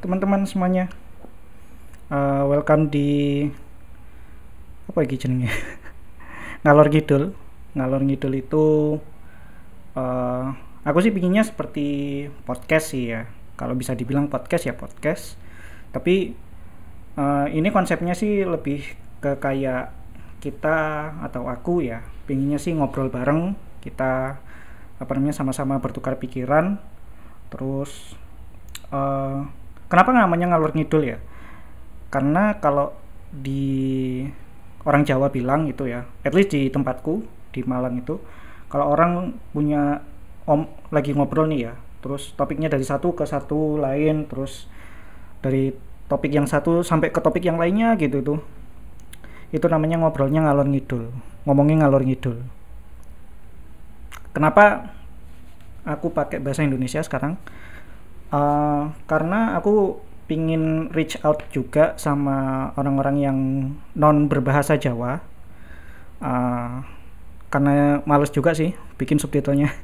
teman-teman semuanya. Uh, welcome di apa lagi jenenge? Ngalor Ngidul. Ngalor Ngidul itu uh, aku sih pinginnya seperti podcast sih ya. Kalau bisa dibilang podcast ya podcast. Tapi uh, ini konsepnya sih lebih ke kayak kita atau aku ya pinginnya sih ngobrol bareng kita apa namanya sama-sama bertukar pikiran terus uh, kenapa namanya ngalur ngidul ya? Karena kalau di orang Jawa bilang itu ya at least di tempatku di Malang itu kalau orang punya om lagi ngobrol nih ya terus topiknya dari satu ke satu lain terus dari topik yang satu sampai ke topik yang lainnya gitu tuh itu namanya ngobrolnya ngalor ngidul ngomongin ngalor ngidul. Kenapa aku pakai bahasa Indonesia sekarang uh, karena aku pingin reach out juga sama orang-orang yang non berbahasa Jawa. Uh, karena males juga sih bikin subtitlenya.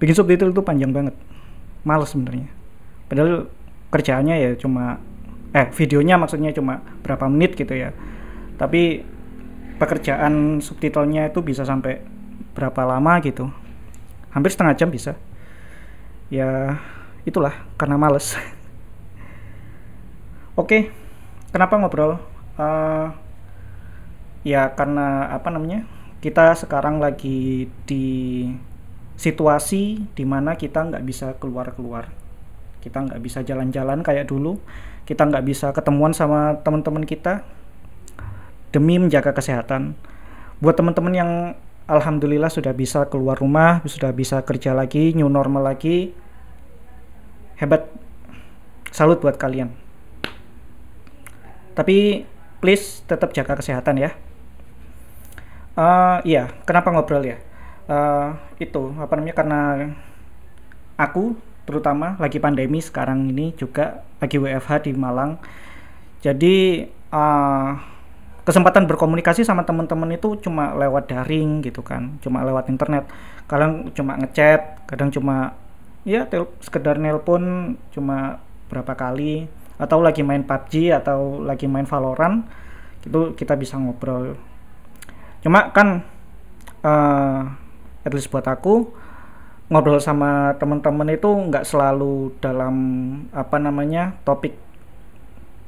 Bikin subtitle itu panjang banget. Males sebenarnya. Padahal kerjaannya ya cuma eh videonya maksudnya cuma berapa menit gitu ya. Tapi pekerjaan subtitlenya itu bisa sampai berapa lama gitu. Hampir setengah jam bisa ya itulah karena males. Oke kenapa ngobrol? Uh, ya karena apa namanya kita sekarang lagi di situasi di mana kita nggak bisa keluar-keluar. Kita nggak bisa jalan-jalan kayak dulu. Kita nggak bisa ketemuan sama teman-teman kita demi menjaga kesehatan. Buat teman-teman yang alhamdulillah sudah bisa keluar rumah, sudah bisa kerja lagi, new normal lagi, hebat. Salut buat kalian. Tapi please tetap jaga kesehatan ya. Uh, iya, kenapa ngobrol ya? Uh, itu apa namanya karena aku terutama lagi pandemi sekarang ini juga lagi WFH di Malang jadi uh, kesempatan berkomunikasi sama teman-teman itu cuma lewat daring gitu kan cuma lewat internet. Kadang cuma ngechat kadang cuma ya tel sekedar nelpon cuma berapa kali atau lagi main PUBG atau lagi main Valorant itu kita bisa ngobrol. Cuma kan uh, at least buat aku ngobrol sama teman-teman itu nggak selalu dalam apa namanya topik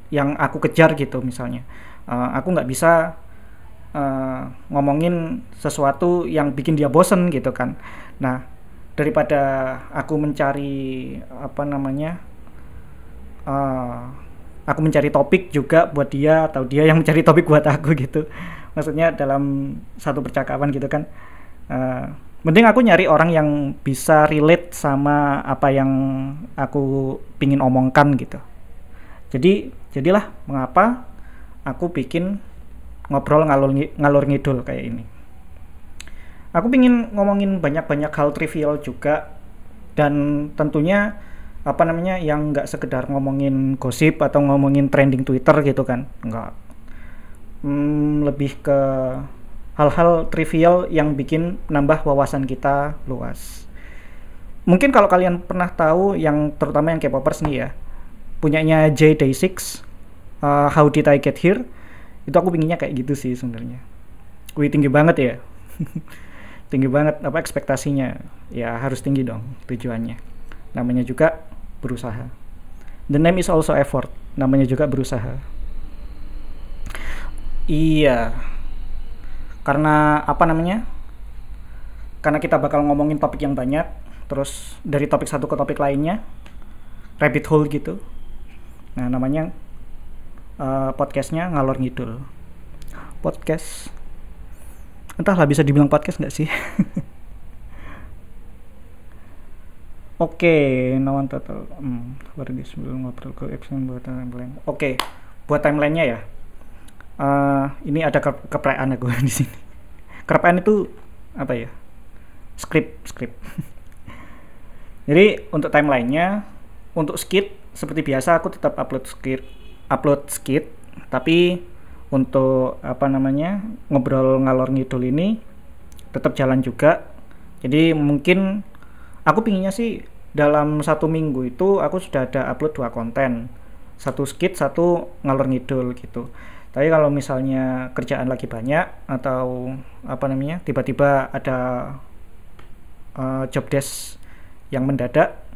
yang aku kejar gitu misalnya uh, aku nggak bisa uh, ngomongin sesuatu yang bikin dia bosen gitu kan. Nah daripada aku mencari apa namanya uh, aku mencari topik juga buat dia atau dia yang mencari topik buat aku gitu. Maksudnya dalam satu percakapan gitu kan. Uh, mending aku nyari orang yang bisa relate sama apa yang aku pingin omongkan gitu. Jadi jadilah mengapa aku bikin ngobrol ngalur ngalur ngidul kayak ini. Aku pingin ngomongin banyak-banyak hal trivial juga dan tentunya apa namanya yang nggak sekedar ngomongin gosip atau ngomongin trending Twitter gitu kan nggak. Hmm, lebih ke hal-hal trivial yang bikin nambah wawasan kita luas. Mungkin kalau kalian pernah tahu yang terutama yang K-popers nih ya, punyanya J Day 6, uh, How Did I Get Here, itu aku pinginnya kayak gitu sih sebenarnya. Wih tinggi banget ya, tinggi banget apa ekspektasinya, ya harus tinggi dong tujuannya. Namanya juga berusaha. The name is also effort, namanya juga berusaha. Iya, karena apa namanya karena kita bakal ngomongin topik yang banyak terus dari topik satu ke topik lainnya rabbit hole gitu nah namanya uh, podcastnya ngalor ngidul. Podcast. Entahlah bisa dibilang podcast nggak sih? Oke, okay, nawan total. Hmm, sebelum ngobrol ke action buat timeline. Oke, okay, buat timelinenya ya. Uh, ini ada ke keperayaan aku di sini. Keperayaan itu apa ya? Script script. Jadi untuk timelinenya untuk skit seperti biasa aku tetap upload skit upload skit tapi untuk apa namanya ngobrol ngalor ngidul ini tetap jalan juga. Jadi mungkin aku pinginnya sih dalam satu minggu itu aku sudah ada upload dua konten. Satu skit satu ngalor ngidul gitu. Tapi kalau misalnya kerjaan lagi banyak atau apa namanya tiba-tiba ada uh, job desk yang mendadak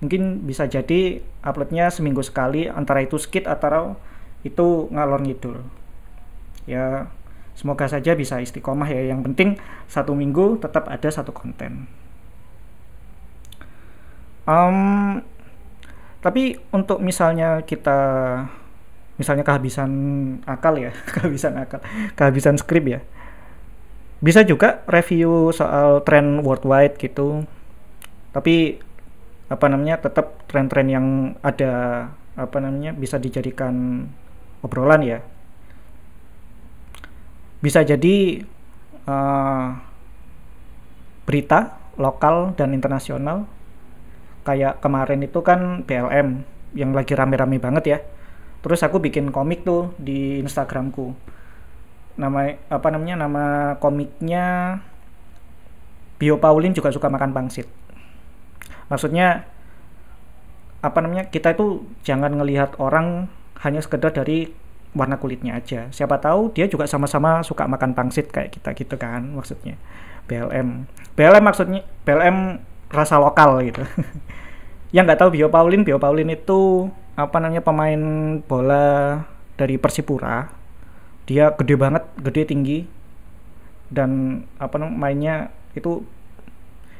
mungkin bisa jadi uploadnya seminggu sekali antara itu skit atau itu ngalor ngidul. Ya semoga saja bisa istiqomah ya. Yang penting satu minggu tetap ada satu konten. Um, tapi untuk misalnya kita misalnya kehabisan akal ya kehabisan akal kehabisan skrip ya. Bisa juga review soal tren worldwide gitu. Tapi apa namanya tetap tren-tren yang ada apa namanya bisa dijadikan obrolan ya. Bisa jadi uh, berita lokal dan internasional kayak kemarin itu kan BLM yang lagi rame-rame banget ya. Terus aku bikin komik tuh di Instagramku. Nama apa namanya nama komiknya Bio Paulin juga suka makan pangsit maksudnya apa namanya kita itu jangan ngelihat orang hanya sekedar dari warna kulitnya aja. Siapa tahu dia juga sama-sama suka makan pangsit kayak kita gitu kan maksudnya. BLM. BLM maksudnya BLM rasa lokal gitu. yang nggak tahu Bio Paulin, Bio Paulin itu apa namanya pemain bola dari Persipura. Dia gede banget, gede tinggi dan apa namanya itu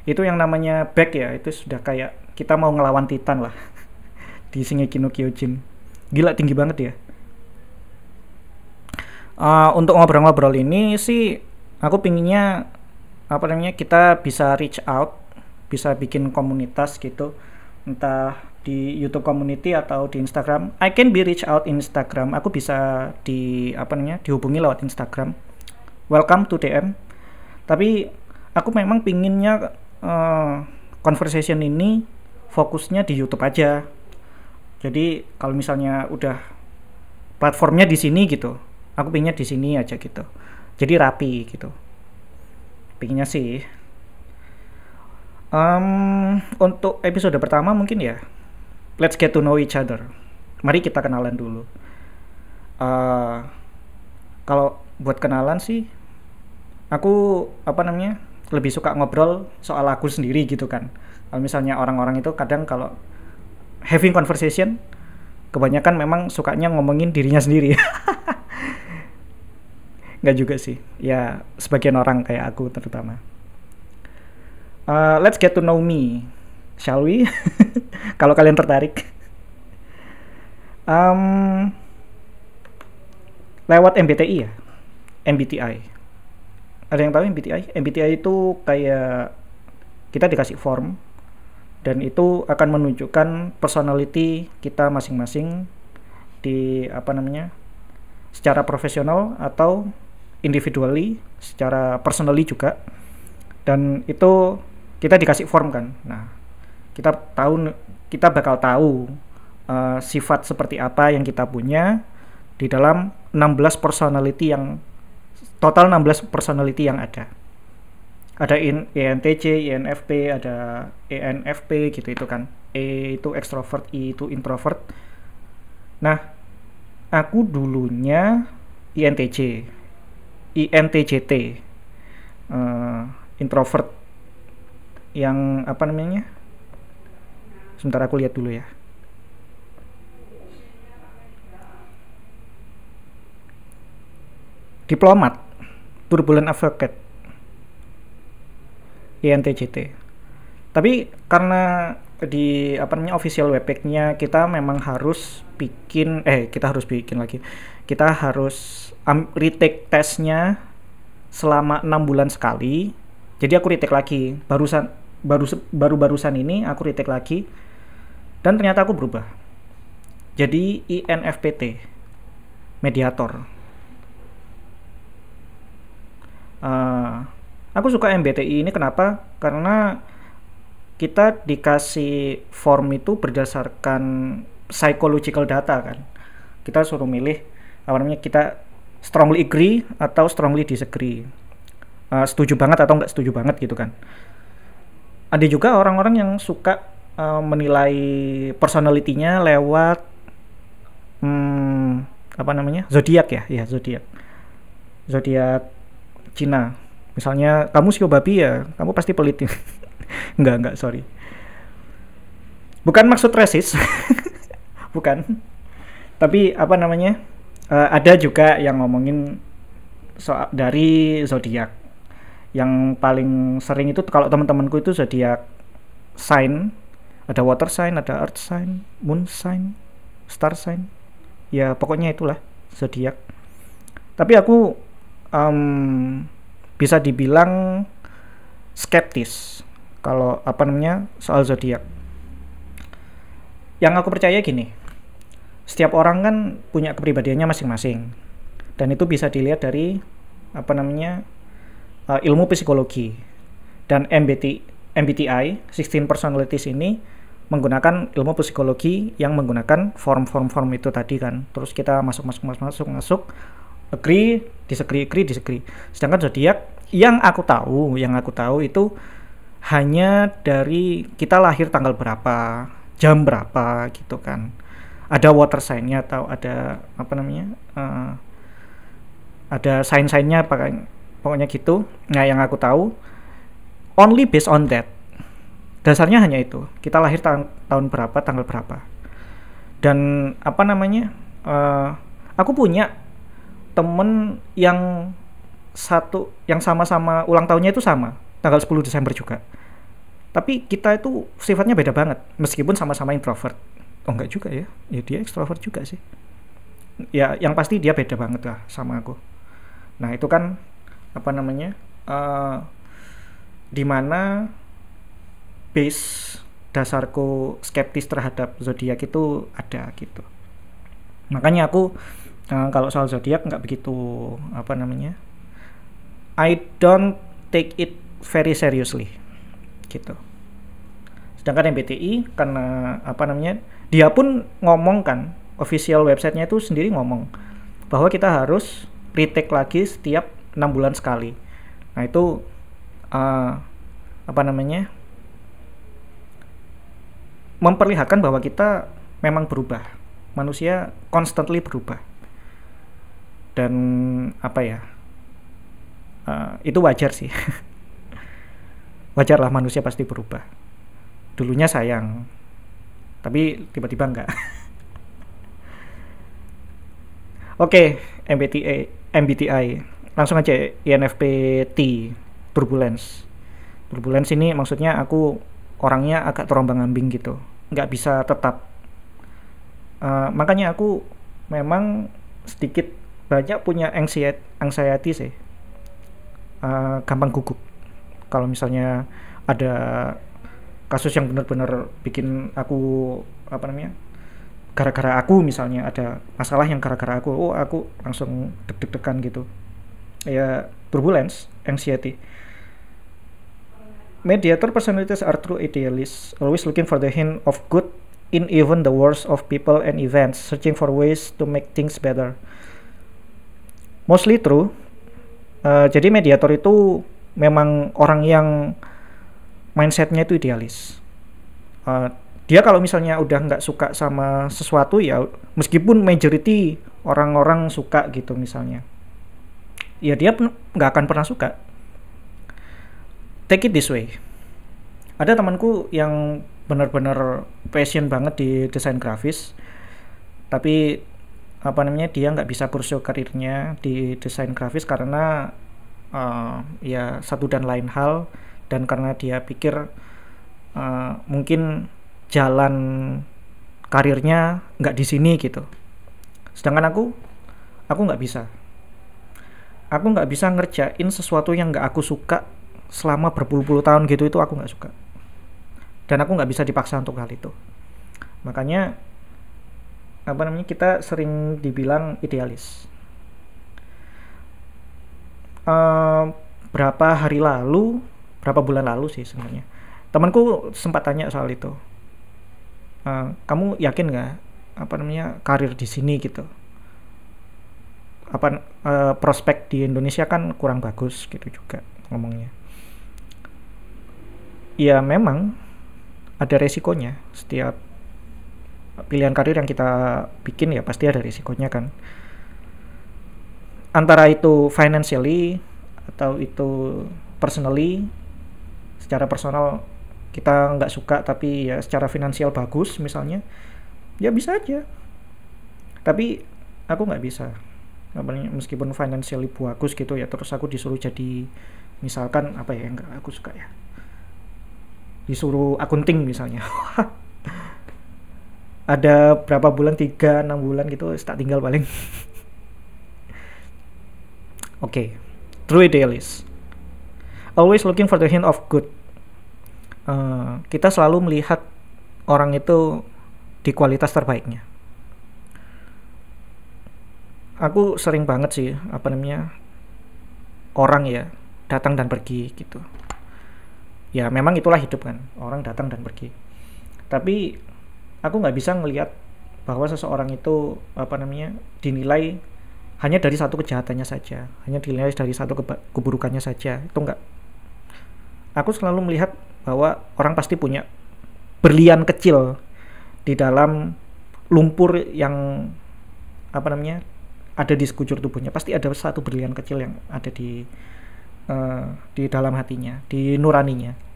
itu yang namanya back ya itu sudah kayak kita mau ngelawan Titan lah. Di Shingeki no Kyojin. Gila tinggi banget ya. Uh, untuk ngobrol-ngobrol ini sih aku pinginnya apa namanya kita bisa reach out bisa bikin komunitas gitu. Entah di YouTube community atau di Instagram. I can be reach out in Instagram. Aku bisa di apa namanya dihubungi lewat Instagram. Welcome to DM tapi aku memang pinginnya uh, conversation ini fokusnya di YouTube aja. Jadi kalau misalnya udah platformnya di sini gitu aku pinginnya di sini aja gitu. Jadi rapi gitu. Pinginnya sih. Um, untuk episode pertama mungkin ya let's get to know each other. Mari kita kenalan dulu. Uh, kalau buat kenalan sih aku apa namanya lebih suka ngobrol soal aku sendiri gitu kan. Kalau misalnya orang-orang itu kadang kalau having conversation kebanyakan memang sukanya ngomongin dirinya sendiri. Nggak juga sih. Ya sebagian orang kayak aku terutama. Uh, let's get to know me shall we? Kalau kalian tertarik. Um, lewat MBTI ya? MBTI ada yang tahu MBTI MBTI itu kayak kita dikasih form dan itu akan menunjukkan personality kita masing-masing di apa namanya secara profesional atau individually secara personally juga. Dan itu kita dikasih form kan. Nah kita tahu kita bakal tahu uh, sifat seperti apa yang kita punya di dalam 16 personality yang total 16 personality yang ada. Ada in, ENTJ, INFP, ada ENFP gitu itu kan. E itu extrovert, I itu introvert. Nah, aku dulunya INTJ INTJT uh, eh, introvert. Yang apa namanya? Sebentar aku lihat dulu ya. Diplomat turbulent advocate INTJT tapi karena di apa namanya official webpacknya kita memang harus bikin eh kita harus bikin lagi. Kita harus um, retake tesnya selama enam bulan sekali. Jadi aku retake lagi. Barusan baru baru barusan ini aku retake lagi. Dan ternyata aku berubah. Jadi INFPT mediator uh, aku suka MBTI ini kenapa? Karena kita dikasih form itu berdasarkan psychological data kan? Kita suruh milih apa namanya kita strongly agree atau strongly disagree. Uh, setuju banget atau nggak setuju banget gitu kan? Ada juga orang-orang yang suka uh, menilai personalitinya lewat hmm, apa namanya zodiak ya? Ya zodiak. Zodiak Cina. Misalnya kamu sio babi ya kamu pasti pelit. Enggak enggak sorry. Bukan maksud resis. Bukan. Tapi apa namanya uh, ada juga yang ngomongin soal dari zodiak. Yang paling sering itu kalau teman-temanku itu zodiak sign. Ada water sign ada earth sign moon sign star sign. Ya pokoknya itulah zodiak. Tapi aku um, bisa dibilang skeptis kalau apa namanya soal zodiak. Yang aku percaya gini setiap orang kan punya kepribadiannya masing-masing. Dan itu bisa dilihat dari apa namanya uh, ilmu psikologi. Dan MBT MBTI 16 personalities ini menggunakan ilmu psikologi yang menggunakan form-form form itu tadi kan. Terus kita masuk masuk masuk masuk masuk agree disagree agree disagree sedangkan zodiak yang aku tahu yang aku tahu itu hanya dari kita lahir tanggal berapa jam berapa gitu kan. Ada water sign-nya atau ada apa namanya uh, ada sign-signnya pokoknya gitu. Nah yang aku tahu only based on that. Dasarnya hanya itu. Kita lahir ta tahun berapa tanggal berapa. Dan apa namanya uh, aku punya temen yang satu yang sama-sama ulang tahunnya itu sama tanggal 10 Desember juga. Tapi kita itu sifatnya beda banget meskipun sama-sama introvert. Oh enggak juga ya. Ya dia ekstrovert juga sih. Ya yang pasti dia beda banget lah sama aku. Nah itu kan apa namanya uh, di mana base dasarku skeptis terhadap zodiak itu ada gitu. Makanya aku uh, kalau soal zodiak nggak begitu apa namanya I don't take it very seriously gitu. Sedangkan MBTI karena apa namanya dia pun ngomong kan official websitenya itu sendiri ngomong bahwa kita harus retake lagi setiap enam bulan sekali. Nah itu uh, apa namanya memperlihatkan bahwa kita memang berubah. Manusia constantly berubah dan apa ya uh, itu wajar sih. Wajar lah manusia pasti berubah. Dulunya sayang tapi tiba-tiba enggak. Oke okay, MBTI MBTI langsung aja INFP T turbulence. Turbulence ini maksudnya aku orangnya agak terombang ambing gitu. Nggak bisa tetap. Uh, makanya aku memang sedikit banyak punya anxiety, anxiety sih. Uh, gampang gugup. Kalau misalnya ada kasus yang benar-benar bikin aku apa namanya gara-gara aku misalnya ada masalah yang gara-gara aku oh aku langsung deg-degan gitu. Ya turbulence anxiety. Mediator personalities are true idealists always looking for the hint of good in even the worst of people and events searching for ways to make things better mostly true. Uh, jadi mediator itu memang orang yang mindsetnya itu idealis. Uh, dia kalau misalnya udah nggak suka sama sesuatu ya meskipun majority orang-orang suka gitu misalnya ya dia nggak akan pernah suka. Take it this way. Ada temanku yang benar-benar passion banget di desain grafis tapi apa namanya dia nggak bisa pursue karirnya di desain grafis karena uh, ya satu dan lain hal dan karena dia pikir uh, mungkin jalan karirnya nggak di sini gitu. Sedangkan aku aku nggak bisa. Aku nggak bisa ngerjain sesuatu yang nggak aku suka selama berpuluh-puluh tahun gitu itu aku nggak suka. Dan aku nggak bisa dipaksa untuk hal itu. Makanya apa namanya kita sering dibilang idealis. Uh, berapa hari lalu berapa bulan lalu sih sebenarnya? Temanku sempat tanya soal itu. Uh, kamu yakin nggak apa namanya karir di sini gitu? Apa uh, prospek di Indonesia kan kurang bagus gitu juga ngomongnya. Ya memang ada resikonya setiap pilihan karir yang kita bikin ya pasti ada resikonya kan. Antara itu financially atau itu personally secara personal kita nggak suka tapi ya secara finansial bagus misalnya ya bisa aja. Tapi aku nggak bisa. Meskipun financially bagus gitu ya terus aku disuruh jadi misalkan apa ya yang aku suka ya. Disuruh akunting misalnya ada berapa bulan? Tiga enam bulan gitu tak tinggal paling. Oke okay. true idealist always looking for the hint of good. Uh, kita selalu melihat orang itu di kualitas terbaiknya. Aku sering banget sih apa namanya orang ya datang dan pergi gitu. Ya memang itulah hidup kan orang datang dan pergi. Tapi aku nggak bisa ngelihat bahwa seseorang itu apa namanya dinilai hanya dari satu kejahatannya saja, hanya dinilai dari satu keburukannya saja. Itu enggak. Aku selalu melihat bahwa orang pasti punya berlian kecil di dalam lumpur yang apa namanya ada di sekujur tubuhnya. Pasti ada satu berlian kecil yang ada di uh, di dalam hatinya, di nuraninya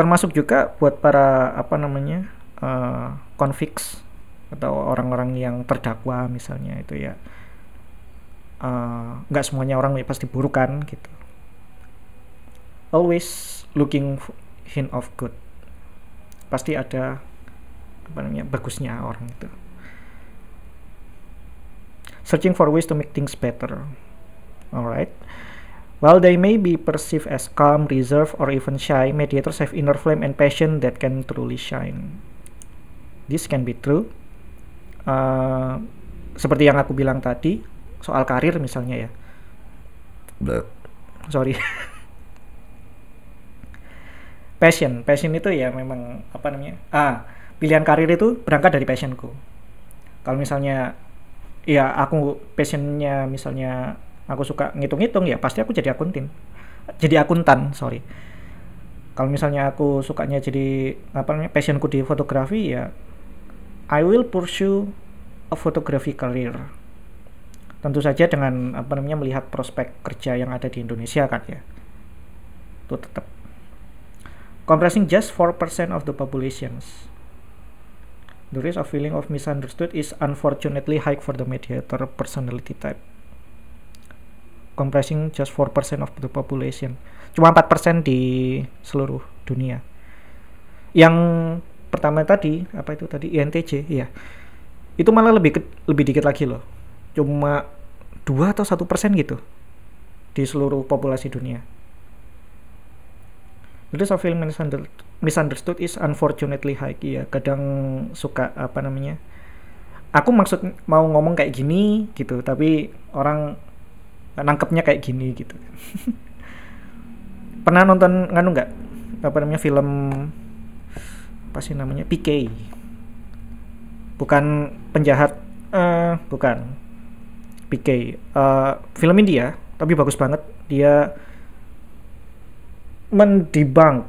termasuk juga buat para apa namanya uh, atau orang-orang yang terdakwa misalnya itu ya. Eh, nggak uh, semuanya orang pasti buruk kan gitu. Always looking hint of good. Pasti ada apa namanya bagusnya orang itu. Searching for ways to make things better. Alright While they may be perceived as calm, reserved, or even shy, mediators have inner flame and passion that can truly shine. This can be true. Uh, seperti yang aku bilang tadi, soal karir misalnya ya. Bleh. Sorry. passion, passion itu ya memang apa namanya? Ah, pilihan karir itu berangkat dari passionku. Kalau misalnya ya aku passionnya misalnya aku suka ngitung-ngitung ya pasti aku jadi akuntin. Jadi akuntan sorry. Kalau misalnya aku sukanya jadi apa namanya passionku di fotografi ya I will pursue a photography career. Tentu saja dengan apa namanya melihat prospek kerja yang ada di Indonesia kan ya. Itu tetap compressing just 4% of the populations. The risk of feeling of misunderstood is unfortunately high for the mediator personality type compressing just 4% of the population. Cuma 4% di seluruh dunia. Yang pertama tadi, apa itu tadi INTJ, ya. Itu malah lebih lebih dikit lagi loh. Cuma 2 atau 1% gitu di seluruh populasi dunia. Jadi so feeling misunderstood is unfortunately high ya. Kadang suka apa namanya? Aku maksud mau ngomong kayak gini gitu, tapi orang nangkepnya kayak gini gitu. Pernah nonton nganu nggak? Apa namanya film apa sih namanya PK bukan penjahat uh, bukan. PK uh, eh, film India tapi bagus banget. Dia mendibang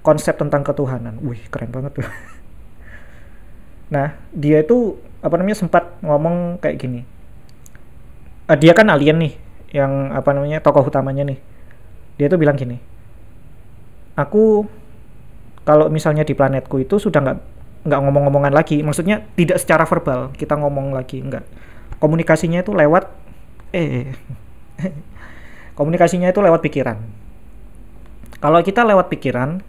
konsep tentang ketuhanan. Wih keren banget tuh. Nah dia itu apa namanya sempat ngomong kayak gini. Uh, dia kan alien nih yang apa namanya tokoh utamanya nih. Dia tuh bilang gini aku kalau misalnya di planetku itu sudah nggak nggak ngomong-ngomongan lagi maksudnya tidak secara verbal kita ngomong lagi nggak. Komunikasinya itu lewat eh komunikasinya itu lewat pikiran. Kalau kita lewat pikiran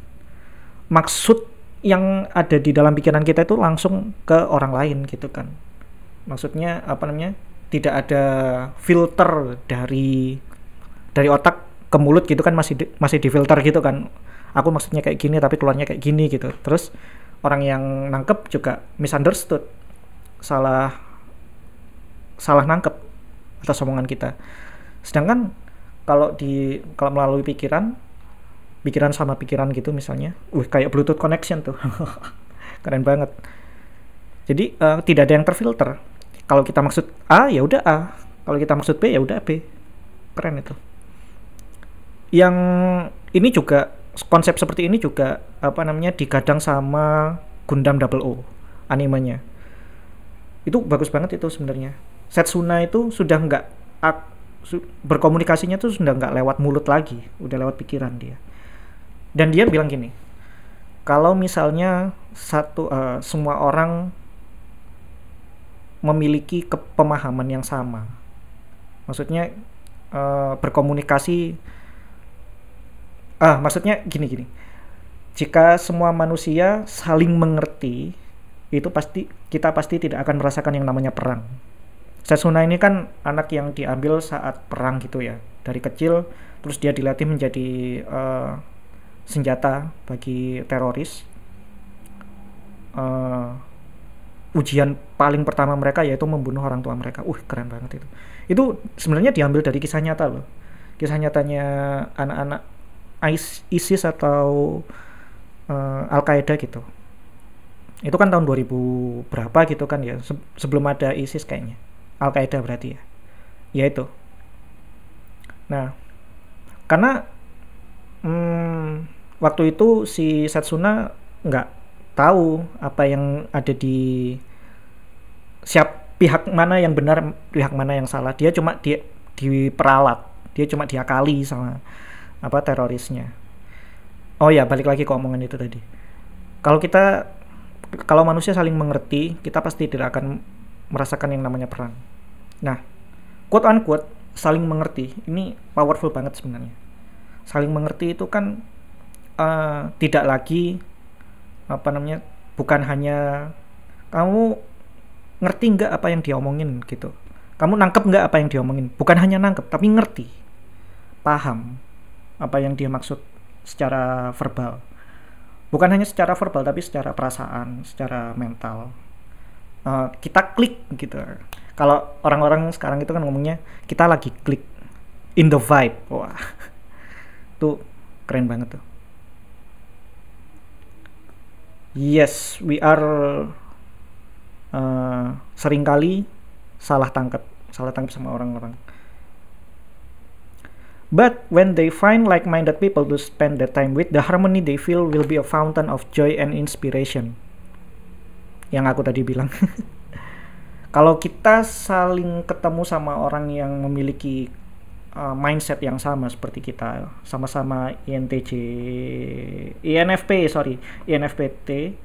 maksud yang ada di dalam pikiran kita itu langsung ke orang lain gitu kan. Maksudnya apa namanya tidak ada filter dari dari otak ke mulut gitu kan masih di, masih difilter gitu kan. Aku maksudnya kayak gini tapi keluarnya kayak gini gitu. Terus orang yang nangkep juga misunderstood. Salah salah nangkep atas omongan kita. Sedangkan kalau di kalau melalui pikiran pikiran sama pikiran gitu misalnya uh kayak bluetooth connection tuh. Keren banget. Jadi uh, tidak ada yang terfilter kalau kita maksud A ya udah A. Kalau kita maksud B ya udah B. Keren itu. Yang ini juga konsep seperti ini juga apa namanya digadang sama Gundam Double O animenya. Itu bagus banget itu sebenarnya. Setsuna itu sudah nggak berkomunikasinya tuh sudah nggak lewat mulut lagi. Udah lewat pikiran dia. Dan dia bilang gini kalau misalnya satu uh, semua orang memiliki kepemahaman yang sama. Maksudnya uh, berkomunikasi ah maksudnya gini gini. Jika semua manusia saling mengerti itu pasti kita pasti tidak akan merasakan yang namanya perang. Setsuna ini kan anak yang diambil saat perang gitu ya. Dari kecil terus dia dilatih menjadi uh, senjata bagi teroris. Uh, ujian paling pertama mereka yaitu membunuh orang tua mereka. Uh, keren banget itu. Itu sebenarnya diambil dari kisah nyata loh. Kisah nyatanya anak-anak ISIS atau uh, Al Qaeda gitu itu kan tahun 2000 berapa gitu kan ya Se sebelum ada ISIS kayaknya Al Qaeda berarti ya ya itu nah karena hmm, waktu itu si Satsuna nggak tahu apa yang ada di siap pihak mana yang benar pihak mana yang salah. Dia cuma dia diperalat. Dia cuma diakali sama apa terorisnya. Oh ya balik lagi ke omongan itu tadi. Kalau kita kalau manusia saling mengerti kita pasti tidak akan merasakan yang namanya perang. Nah quote unquote saling mengerti ini powerful banget sebenarnya. Saling mengerti itu kan uh, tidak lagi apa namanya bukan hanya kamu ngerti nggak apa yang diomongin gitu. Kamu nangkep nggak apa yang diomongin? Bukan hanya nangkep tapi ngerti paham apa yang dia maksud secara verbal. Bukan hanya secara verbal tapi secara perasaan secara mental. Uh, kita klik gitu. Kalau orang-orang sekarang itu kan ngomongnya kita lagi klik in the vibe. Wah tuh keren banget tuh yes we are uh, sering kali salah tangkap salah tangkap sama orang-orang But when they find like-minded people to spend their time with, the harmony they feel will be a fountain of joy and inspiration. Yang aku tadi bilang. Kalau kita saling ketemu sama orang yang memiliki uh, mindset yang sama seperti kita, sama-sama INTJ, INFP, sorry, INFPT,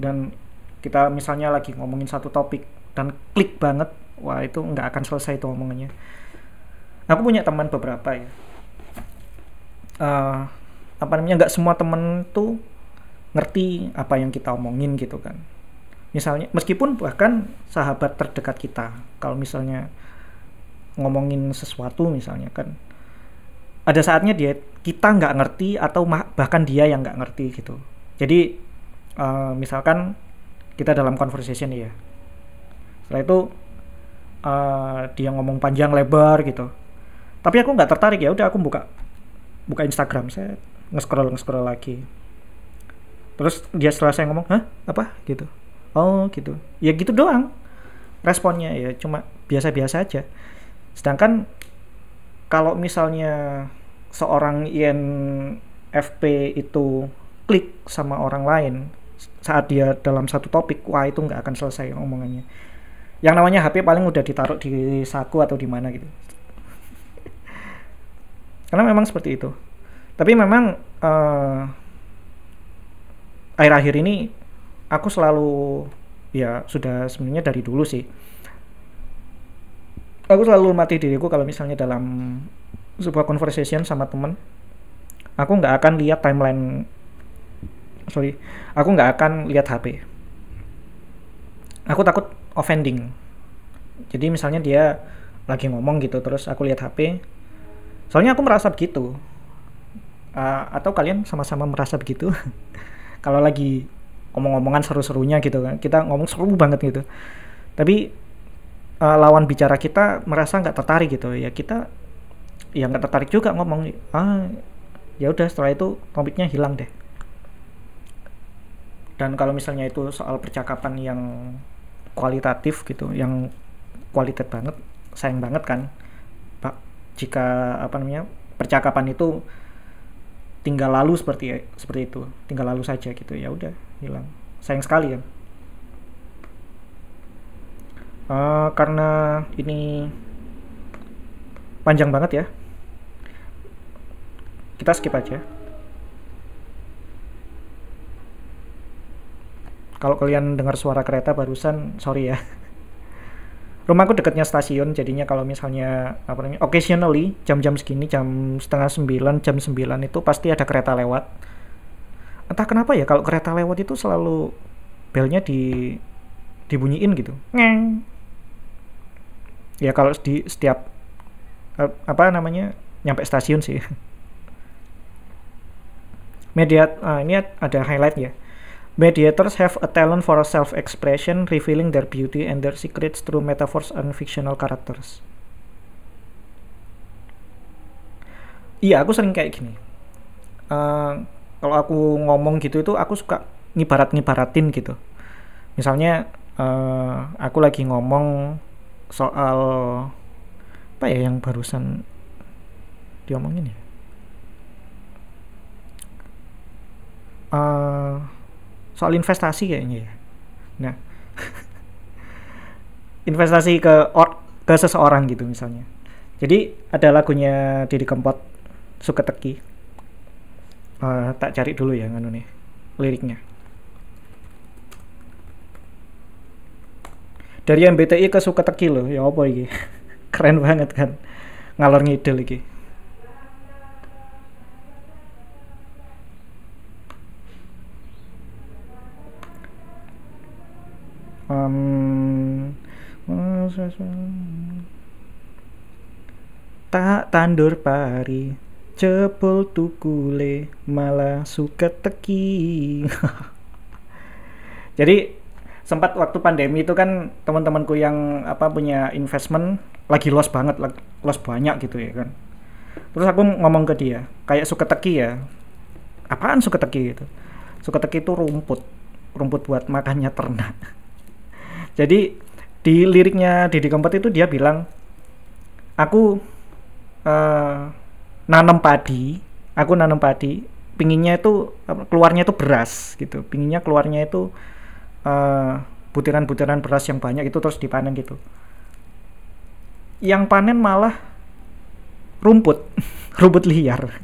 dan kita misalnya lagi ngomongin satu topik dan klik banget, wah itu nggak akan selesai itu omongannya. Aku punya teman beberapa ya. Uh, apa namanya nggak semua temen tuh ngerti apa yang kita omongin gitu kan. Misalnya meskipun bahkan sahabat terdekat kita kalau misalnya ngomongin sesuatu misalnya kan ada saatnya dia kita nggak ngerti atau bahkan dia yang nggak ngerti gitu. Jadi uh, misalkan kita dalam conversation ya. Setelah itu uh, dia ngomong panjang lebar gitu. Tapi aku nggak tertarik ya udah aku buka buka Instagram saya nge-scroll nge-scroll lagi. Terus dia setelah saya ngomong hah? Apa? gitu. Oh gitu. Ya gitu doang responnya ya cuma biasa-biasa aja sedangkan kalau misalnya seorang INFP itu klik sama orang lain saat dia dalam satu topik wah itu nggak akan selesai omongannya. Yang namanya HP paling udah ditaruh di saku atau di mana gitu. Karena memang seperti itu. Tapi memang uh, akhir-akhir ini aku selalu ya sudah sebenarnya dari dulu sih aku selalu mati diriku kalau misalnya dalam sebuah conversation sama temen. Aku nggak akan lihat timeline sorry aku nggak akan lihat HP aku takut offending. Jadi misalnya dia lagi ngomong gitu terus aku lihat HP soalnya aku merasa begitu. Uh, atau kalian sama-sama merasa begitu? Kalau lagi omong-omongan seru-serunya gitu kan kita ngomong seru banget gitu. Tapi uh, lawan bicara kita merasa nggak tertarik gitu. Ya kita ya nggak tertarik juga ngomong ah ya udah setelah itu topiknya hilang deh. Dan kalau misalnya itu soal percakapan yang kualitatif gitu yang kualitas banget sayang banget kan jika apa namanya percakapan itu tinggal lalu seperti seperti itu tinggal lalu saja gitu ya udah hilang. Sayang sekali kan uh, karena ini panjang banget ya. Kita skip aja. Kalau kalian dengar suara kereta barusan sorry ya. Rumahku dekatnya stasiun jadinya kalau misalnya apa namanya occasionally jam-jam segini jam setengah sembilan jam sembilan itu pasti ada kereta lewat. Entah kenapa ya kalau kereta lewat itu selalu belnya di dibunyiin gitu. Ngeng ya kalau di setiap apa namanya nyampe stasiun sih media ah, ini ada highlight ya Mediators have a talent for self-expression, revealing their beauty and their secrets through metaphors and fictional characters. Iya, aku sering kayak gini. Uh, kalau aku ngomong gitu itu aku suka ngibarat-ngibaratin gitu. Misalnya uh, aku lagi ngomong soal apa ya yang barusan diomongin ya. Uh, soal investasi kayaknya ya. Nah investasi ke or, ke seseorang gitu misalnya. Jadi ada lagunya Didi Kempot suka teki. Uh, tak cari dulu ya nganu nih liriknya dari MBTI ke suka teki loh ya apa ini keren banget kan ngalor ngidel lagi um, tak tandur pari cepol tukule malah suka teki jadi sempat waktu pandemi itu kan teman-temanku yang apa punya investment lagi loss banget loss banyak gitu ya kan. Terus aku ngomong ke dia kayak suka teki ya. Apaan suka teki gitu? Suka teki itu rumput rumput buat makannya ternak. Jadi di liriknya Didi Kempot itu dia bilang aku uh, nanam padi aku nanam padi pinginnya itu keluarnya itu beras gitu. Pinginnya keluarnya itu eh, butiran-butiran beras yang banyak itu terus dipanen gitu. Yang panen malah rumput rumput liar.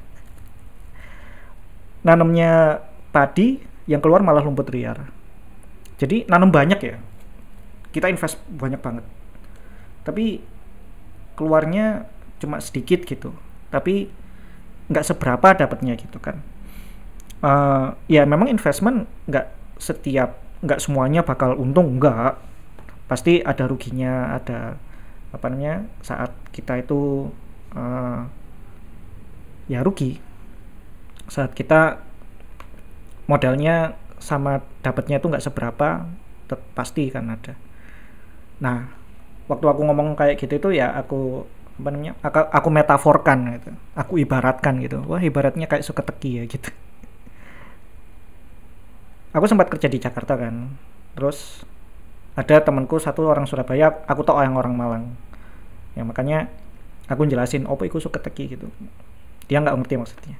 Nanamnya padi yang keluar malah rumput liar. Jadi nanam banyak ya. Kita invest banyak banget. Tapi keluarnya cuma sedikit gitu. Tapi nggak seberapa dapatnya gitu kan. Uh, ya memang investment nggak setiap nggak semuanya bakal untung nggak pasti ada ruginya ada apa namanya saat kita itu uh, ya rugi saat kita modalnya sama dapatnya itu nggak seberapa pasti kan ada Nah, waktu aku ngomong kayak gitu itu ya aku apa namanya? Aku, aku metaforkan gitu. Aku ibaratkan gitu. Wah, ibaratnya kayak suka teki ya gitu. Aku sempat kerja di Jakarta kan. Terus ada temanku satu orang Surabaya, aku tahu yang orang Malang. Ya makanya aku jelasin, opo iku suka teki gitu. Dia nggak ngerti maksudnya.